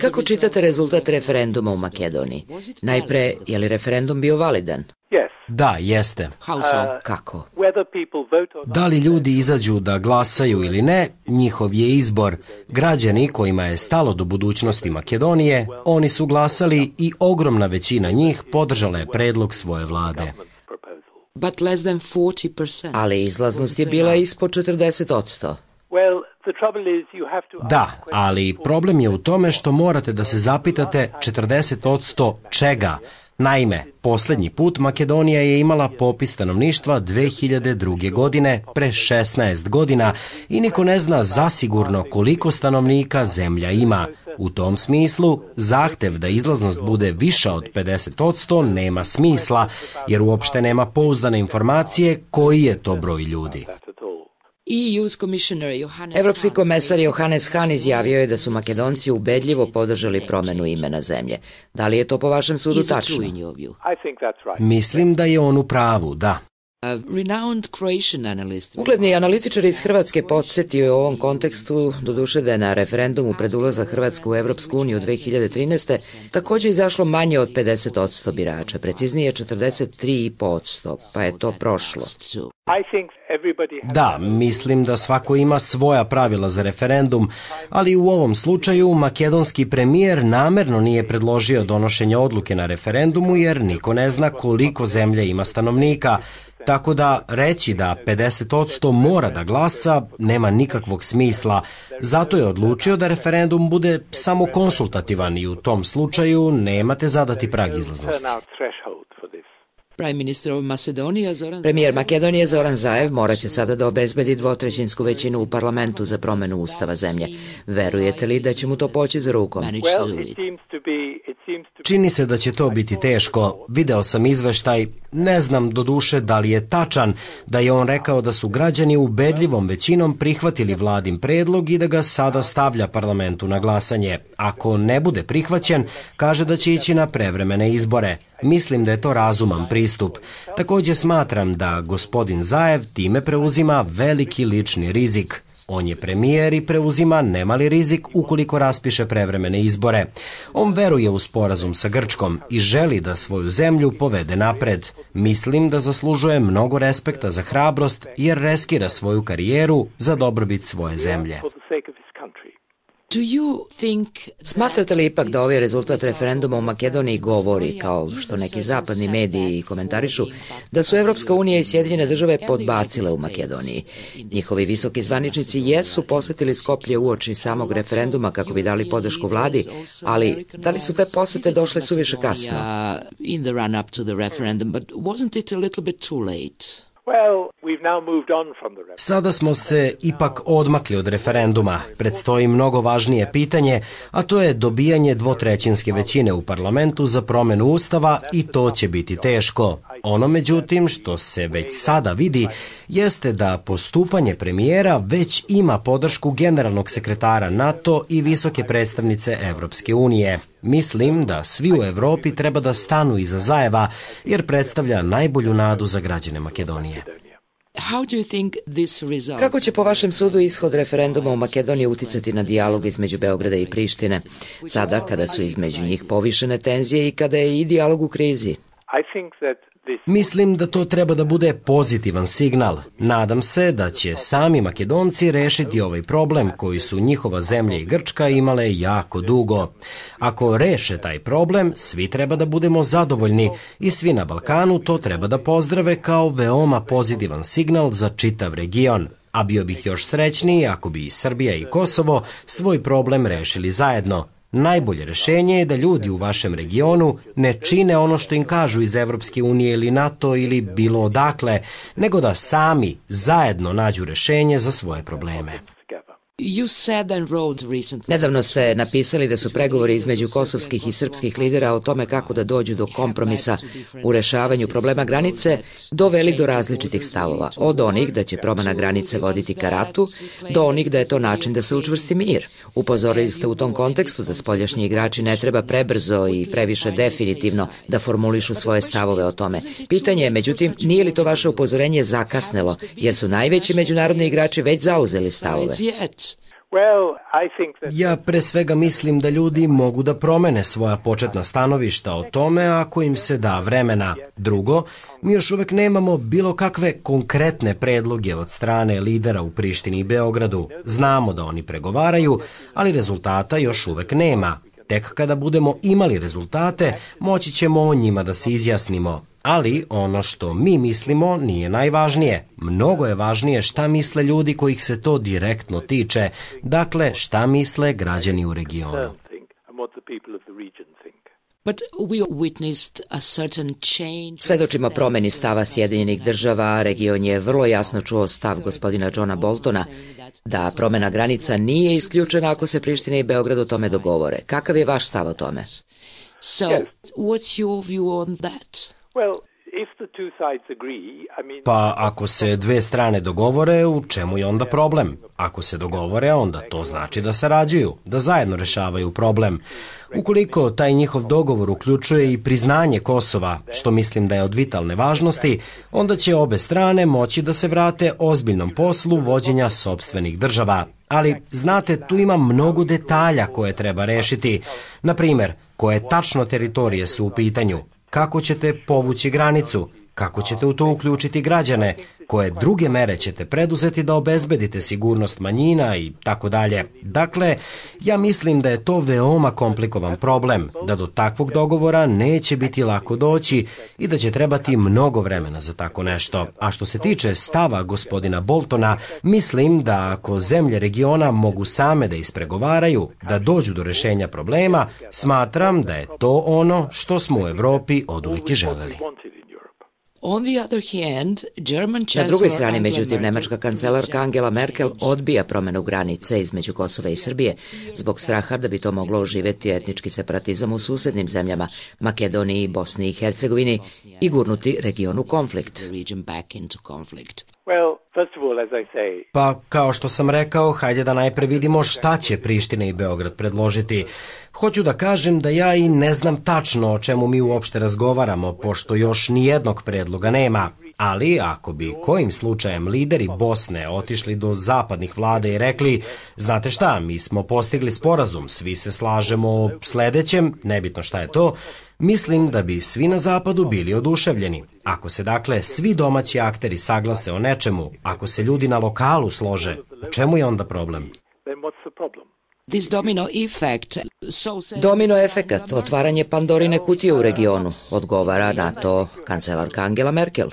Kako čitate rezultat referenduma u Makedoniji? Najpre, je li referendum bio validan? Da, jeste. Kako? Da li ljudi izađu da glasaju ili ne, njihov je izbor. Građani kojima je stalo do budućnosti Makedonije, oni su glasali i ogromna većina njih podržala je predlog svoje vlade. Ali izlaznost je bila ispod 40%. Da, ali problem je u tome što morate da se zapitate 40% čega. Naime, poslednji put Makedonija je imala popis stanovništva 2002. godine, pre 16 godina, i niko ne zna zasigurno koliko stanovnika zemlja ima. U tom smislu, zahtev da izlaznost bude viša od 50% nema smisla, jer uopšte nema pouzdane informacije koji je to broj ljudi. Evropski komesar Johannes Hahn izjavio je da su Makedonci ubedljivo podržali promenu imena zemlje. Da li je to po vašem sudu tačno? Mislim da je on u pravu, da. Ugledni analitičar iz Hrvatske podsjetio je u ovom kontekstu, doduše da je na referendumu pred ulazak Hrvatske u Evropsku uniju 2013. takođe izašlo manje od 50% birača, preciznije 43,5%, pa je to prošlo. Da, mislim da svako ima svoja pravila za referendum, ali u ovom slučaju makedonski premijer namerno nije predložio donošenje odluke na referendumu jer niko ne zna koliko zemlje ima stanovnika, tako da reći da 50% mora da glasa nema nikakvog smisla. Zato je odlučio da referendum bude samo konsultativan i u tom slučaju nemate zadati prag izlaznosti. Premijer Makedonije Zoran Zaev moraće sada da obezbedi dvotrećinsku većinu u parlamentu za promenu ustava zemlje. Verujete li da će mu to poći za rukom? Čini se da će to biti teško. Video sam izveštaj, ne znam do duše da li je tačan, da je on rekao da su građani ubedljivom većinom prihvatili vladin predlog i da ga sada stavlja parlamentu na glasanje. Ako ne bude prihvaćen, kaže da će ići na prevremene izbore. Mislim da je to razuman pristup. Takođe smatram da gospodin Zaev time preuzima veliki lični rizik. On je premijer i preuzima nemali rizik ukoliko raspiše prevremene izbore. On veruje u sporazum sa Grčkom i želi da svoju zemlju povede napred. Mislim da zaslužuje mnogo respekta za hrabrost jer reskira svoju karijeru za dobrobit svoje zemlje. Smatrate li ipak da ovaj rezultat referenduma u Makedoniji govori, kao što neki zapadni mediji komentarišu, da su Evropska unija i Sjedinjene države podbacile u Makedoniji? Njihovi visoki zvaničnici jesu posetili Skoplje u oči samog referenduma kako bi dali podršku vladi, ali da li su te posete došle suviše kasno? Sada smo se ipak odmakli od referenduma. Predstoji mnogo važnije pitanje, a to je dobijanje dvotrećinske većine u parlamentu za promenu ustava i to će biti teško. Ono međutim što se već sada vidi jeste da postupanje premijera već ima podršku generalnog sekretara NATO i visoke predstavnice Evropske unije. Mislim da svi u Evropi treba da stanu iza Zajeva jer predstavlja najbolju nadu za građane Makedonije. Kako će po vašem sudu ishod referenduma u Makedoniji uticati na dijalog između Beograda i Prištine, sada kada su između njih povišene tenzije i kada je i dijalog u krizi? Mislim da to treba da bude pozitivan signal. Nadam se da će sami Makedonci rešiti ovaj problem koji su njihova zemlja i Grčka imale jako dugo. Ako reše taj problem, svi treba da budemo zadovoljni i svi na Balkanu to treba da pozdrave kao veoma pozitivan signal za čitav region. A bio bih još srećniji ako bi i Srbija i Kosovo svoj problem rešili zajedno. Najbolje rešenje je da ljudi u vašem regionu ne čine ono što im kažu iz Evropske unije ili NATO ili bilo odakle, nego da sami zajedno nađu rešenje za svoje probleme. Nedavno ste napisali da su pregovori između kosovskih i srpskih lidera o tome kako da dođu do kompromisa u rešavanju problema granice doveli do različitih stavova. Od onih da će promana granice voditi ka ratu, do onih da je to način da se učvrsti mir. Upozorili ste u tom kontekstu da spoljašnji igrači ne treba prebrzo i previše definitivno da formulišu svoje stavove o tome. Pitanje je, međutim, nije li to vaše upozorenje zakasnelo, jer su najveći međunarodni igrači već zauzeli stavove? Ja pre svega mislim da ljudi mogu da promene svoja početna stanovišta o tome ako im se da vremena. Drugo, mi još uvek nemamo bilo kakve konkretne predloge od strane lidera u Prištini i Beogradu. Znamo da oni pregovaraju, ali rezultata još uvek nema. Tek kada budemo imali rezultate, moći ćemo o njima da se izjasnimo. Ali ono što mi mislimo nije najvažnije. Mnogo je važnije šta misle ljudi kojih se to direktno tiče. Dakle, šta misle građani u regionu. Svedočimo promeni stava Sjedinjenih država, region je vrlo jasno čuo stav gospodina Johna Boltona da promena granica nije isključena ako se Priština i Beograd o tome dogovore. Kakav je vaš stav o tome? So, what's your view on that? Pa ako se dve strane dogovore, u čemu je onda problem? Ako se dogovore, onda to znači da sarađuju, da zajedno rešavaju problem. Ukoliko taj njihov dogovor uključuje i priznanje Kosova, što mislim da je od vitalne važnosti, onda će obe strane moći da se vrate ozbiljnom poslu vođenja sobstvenih država. Ali, znate, tu ima mnogo detalja koje treba rešiti. Na primer, koje tačno teritorije su u pitanju, kako ćete povući granicu, kako ćete u to uključiti građane, koje druge mere ćete preduzeti da obezbedite sigurnost manjina i tako dalje. Dakle, ja mislim da je to veoma komplikovan problem, da do takvog dogovora neće biti lako doći i da će trebati mnogo vremena za tako nešto. A što se tiče stava gospodina Boltona, mislim da ako zemlje regiona mogu same da ispregovaraju, da dođu do rešenja problema, smatram da je to ono što smo u Evropi oduvijek i želeli. Na drugoj strani, međutim, nemačka kancelarka Angela Merkel odbija promenu granice između Kosova i Srbije zbog straha da bi to moglo oživeti etnički separatizam u susednim zemljama, Makedoniji, Bosni i Hercegovini i gurnuti region u konflikt. Pa, kao što sam rekao, hajde da najpre vidimo šta će Priština i Beograd predložiti. Hoću da kažem da ja i ne znam tačno o čemu mi uopšte razgovaramo, pošto još ni jednog predloga nema. Ali ako bi kojim slučajem lideri Bosne otišli do zapadnih vlade i rekli, znate šta, mi smo postigli sporazum, svi se slažemo o sledećem, nebitno šta je to, mislim da bi svi na zapadu bili oduševljeni. Ako se dakle svi domaći akteri saglase o nečemu, ako se ljudi na lokalu slože, čemu je onda problem? Domino efekat, otvaranje Pandorine kutije u regionu, odgovara na to kancelarka Angela Merkel.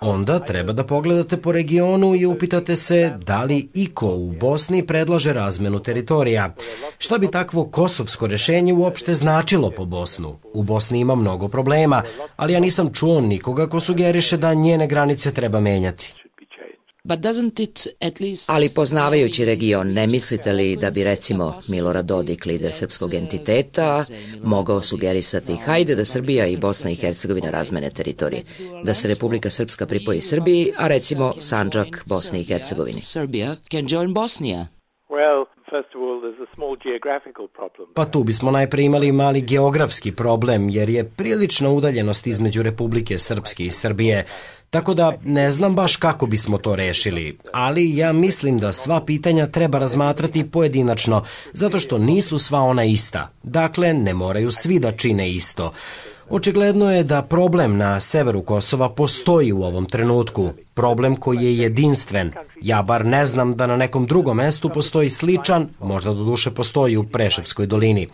Onda treba da pogledate po regionu i upitate se da li iko u Bosni predlaže razmenu teritorija. Šta bi takvo kosovsko rešenje uopšte značilo po Bosnu? U Bosni ima mnogo problema, ali ja nisam čuo nikoga ko sugeriše da njene granice treba menjati. Ali poznavajući region, ne mislite li da bi recimo Milorad Dodik, lider srpskog entiteta, mogao sugerisati hajde da Srbija i Bosna i Hercegovina razmene teritorije, da se Republika Srpska pripoji Srbiji, a recimo Sanđak Bosni i Hercegovini? Pa tu bismo najpre imali mali geografski problem, jer je prilična udaljenost između Republike Srpske i Srbije, tako da ne znam baš kako bismo to rešili, ali ja mislim da sva pitanja treba razmatrati pojedinačno, zato što nisu sva ona ista. Dakle, ne moraju svi da čine isto. Očigledno je da problem na severu Kosova postoji u ovom trenutku. Problem koji je jedinstven. Ja bar ne znam da na nekom drugom mestu postoji sličan, možda do duše postoji u Preševskoj dolini.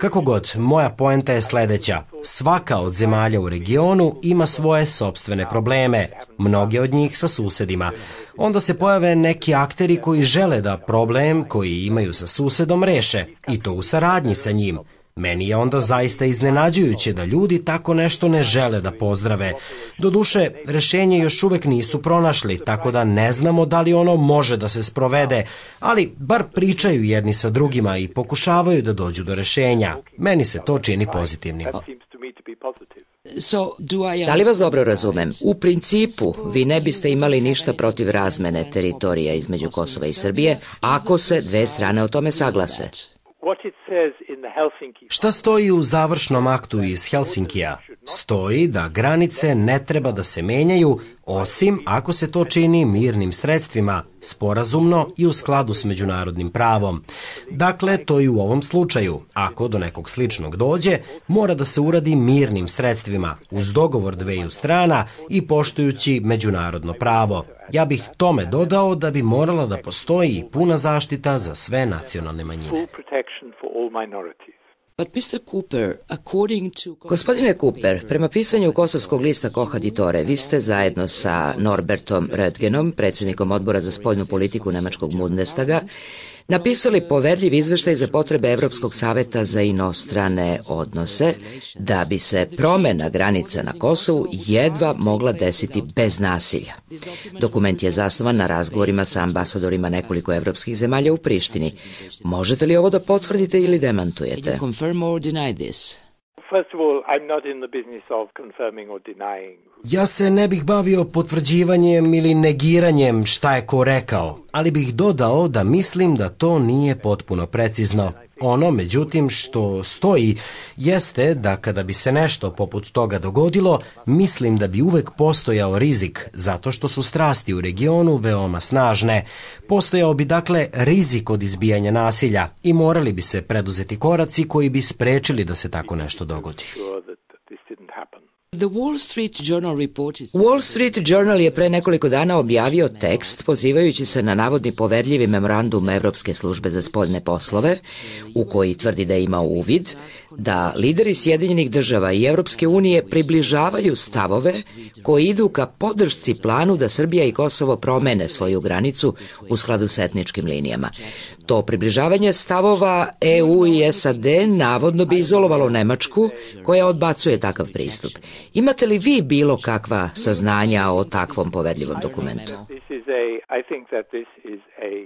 Kako god, moja poenta je sledeća. Svaka od zemalja u regionu ima svoje sobstvene probleme, mnoge od njih sa susedima. Onda se pojave neki akteri koji žele da problem koji imaju sa susedom reše, i to u saradnji sa njim. Meni je onda zaista iznenađujuće da ljudi tako nešto ne žele da pozdrave. Doduše, rešenje još uvek nisu pronašli, tako da ne znamo da li ono može da se sprovede, ali bar pričaju jedni sa drugima i pokušavaju da dođu do rešenja. Meni se to čini pozitivnim. Da li vas dobro razumem? U principu, vi ne biste imali ništa protiv razmene teritorija između Kosova i Srbije, ako se dve strane o tome saglase. Šta stoji u završnom aktu iz Helsinkija? Stoji da granice ne treba da se menjaju osim ako se to čini mirnim sredstvima, sporazumno i u skladu s međunarodnim pravom. Dakle, to i u ovom slučaju. Ako do nekog sličnog dođe, mora da se uradi mirnim sredstvima, uz dogovor dveju strana i poštujući međunarodno pravo. Ja bih tome dodao da bi morala da postoji puna zaštita za sve nacionalne manjine. Gospodine Cooper, prema pisanju Kosovskog lista Kohaditore, vi ste zajedno sa Norbertom Rötgenom, predsjednikom odbora za spoljnu politiku Nemačkog Bundestaga, napisali poverljiv izveštaj za potrebe Evropskog saveta za inostrane odnose, da bi se promena granica na Kosovu jedva mogla desiti bez nasilja. Dokument je zasnovan na razgovorima sa ambasadorima nekoliko evropskih zemalja u Prištini. Možete li ovo da potvrdite ili demantujete? First of all, I'm not in the business of confirming or denying. Ja se ne bih bavio potvrđivanjem ili negiranjem šta je ko rekao, ali bih dodao da mislim da to nije potpuno precizno. Ono, međutim, što stoji jeste da kada bi se nešto poput toga dogodilo, mislim da bi uvek postojao rizik, zato što su strasti u regionu veoma snažne. Postojao bi dakle rizik od izbijanja nasilja i morali bi se preduzeti koraci koji bi sprečili da se tako nešto dogodi. Wall Street Journal Wall Street Journal je pre nekoliko dana objavio tekst pozivajući se na navodni poverljivi memorandum Evropske službe za spoljne poslove u koji tvrdi da ima uvid da lideri Sjedinjenih država i Evropske unije približavaju stavove koji idu ka podršci planu da Srbija i Kosovo promene svoju granicu u skladu s etničkim linijama. To približavanje stavova EU i SAD navodno bi izolovalo Nemačku koja odbacuje takav pristup. Imate li vi bilo kakva saznanja o takvom poverljivom dokumentu?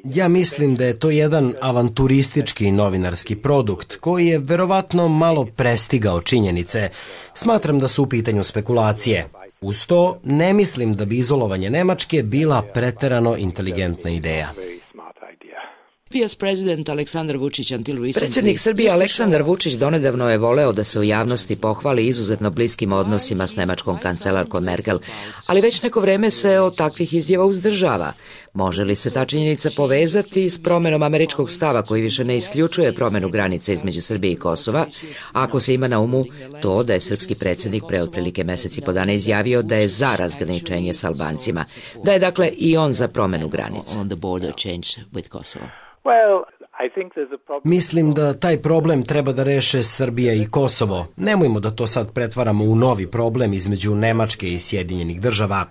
Ja mislim da je to jedan avanturistički novinarski produkt koji je verovatno malo prestigao činjenice. Smatram da su u pitanju spekulacije. Uz to, ne mislim da bi izolovanje Nemačke bila preterano inteligentna ideja. Predsednik Srbije Aleksandar Vučić donedavno je voleo da se u javnosti pohvali izuzetno bliskim odnosima s nemačkom kancelarkom Merkel, ali već neko vreme se od takvih izjava uzdržava. Može li se ta činjenica povezati s promenom američkog stava koji više ne isključuje promenu granice između Srbije i Kosova, ako se ima na umu to da je srpski predsednik pre otprilike meseci po dana izjavio da je za razgraničenje s Albancima, da je dakle i on za promenu granice. Well, Mislim da taj problem treba da reše Srbija i Kosovo. Nemojmo da to sad pretvaramo u novi problem između Nemačke i Sjedinjenih država.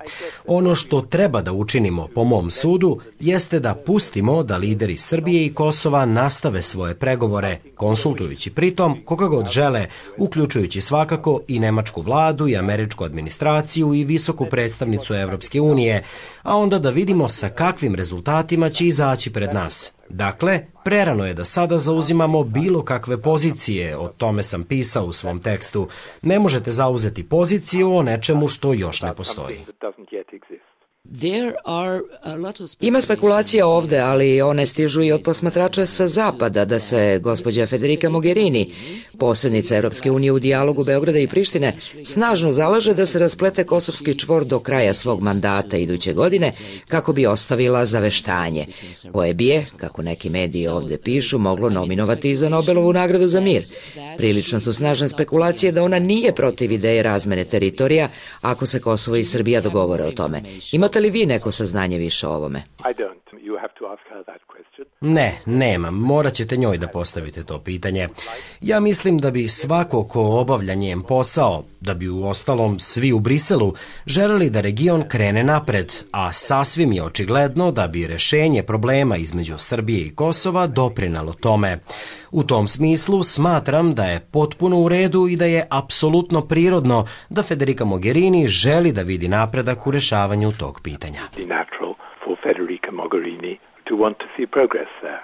Ono što treba da učinimo, po mom sudu, jeste da pustimo da lideri Srbije i Kosova nastave svoje pregovore, konsultujući pritom koga god žele, uključujući svakako i nemačku vladu i američku administraciju i visoku predstavnicu Evropske unije, a onda da vidimo sa kakvim rezultatima će izaći pred nas. Dakle, prerano je da sada zauzimamo bilo kakve pozicije, o tome sam pisao u svom tekstu. Ne možete zauzeti poziciju o nečemu što još ne postoji. Ima spekulacija ovde, ali one stižu i od posmatrača sa zapada da se gospođa Federica Mogherini, posrednica Europske unije u dijalogu Beograda i Prištine, snažno zalaže da se rasplete kosovski čvor do kraja svog mandata iduće godine kako bi ostavila zaveštanje, koje bi je, kako neki mediji ovde pišu, moglo nominovati za Nobelovu nagradu za mir. Prilično su snažne spekulacije da ona nije protiv ideje razmene teritorija ako se Kosovo i Srbija dogovore o tome. Imate li vi neko saznanje više o ovome? Ne, nemam. Morat ćete njoj da postavite to pitanje. Ja mislim da bi svako ko obavlja njen posao, da bi u ostalom svi u Briselu, želeli da region krene napred, a sasvim je očigledno da bi rešenje problema između Srbije i Kosova doprinalo tome. U tom smislu smatram da je potpuno u redu i da je apsolutno prirodno da Federica Mogherini želi da vidi napredak u rešavanju tog pitanja. To want to see progress there.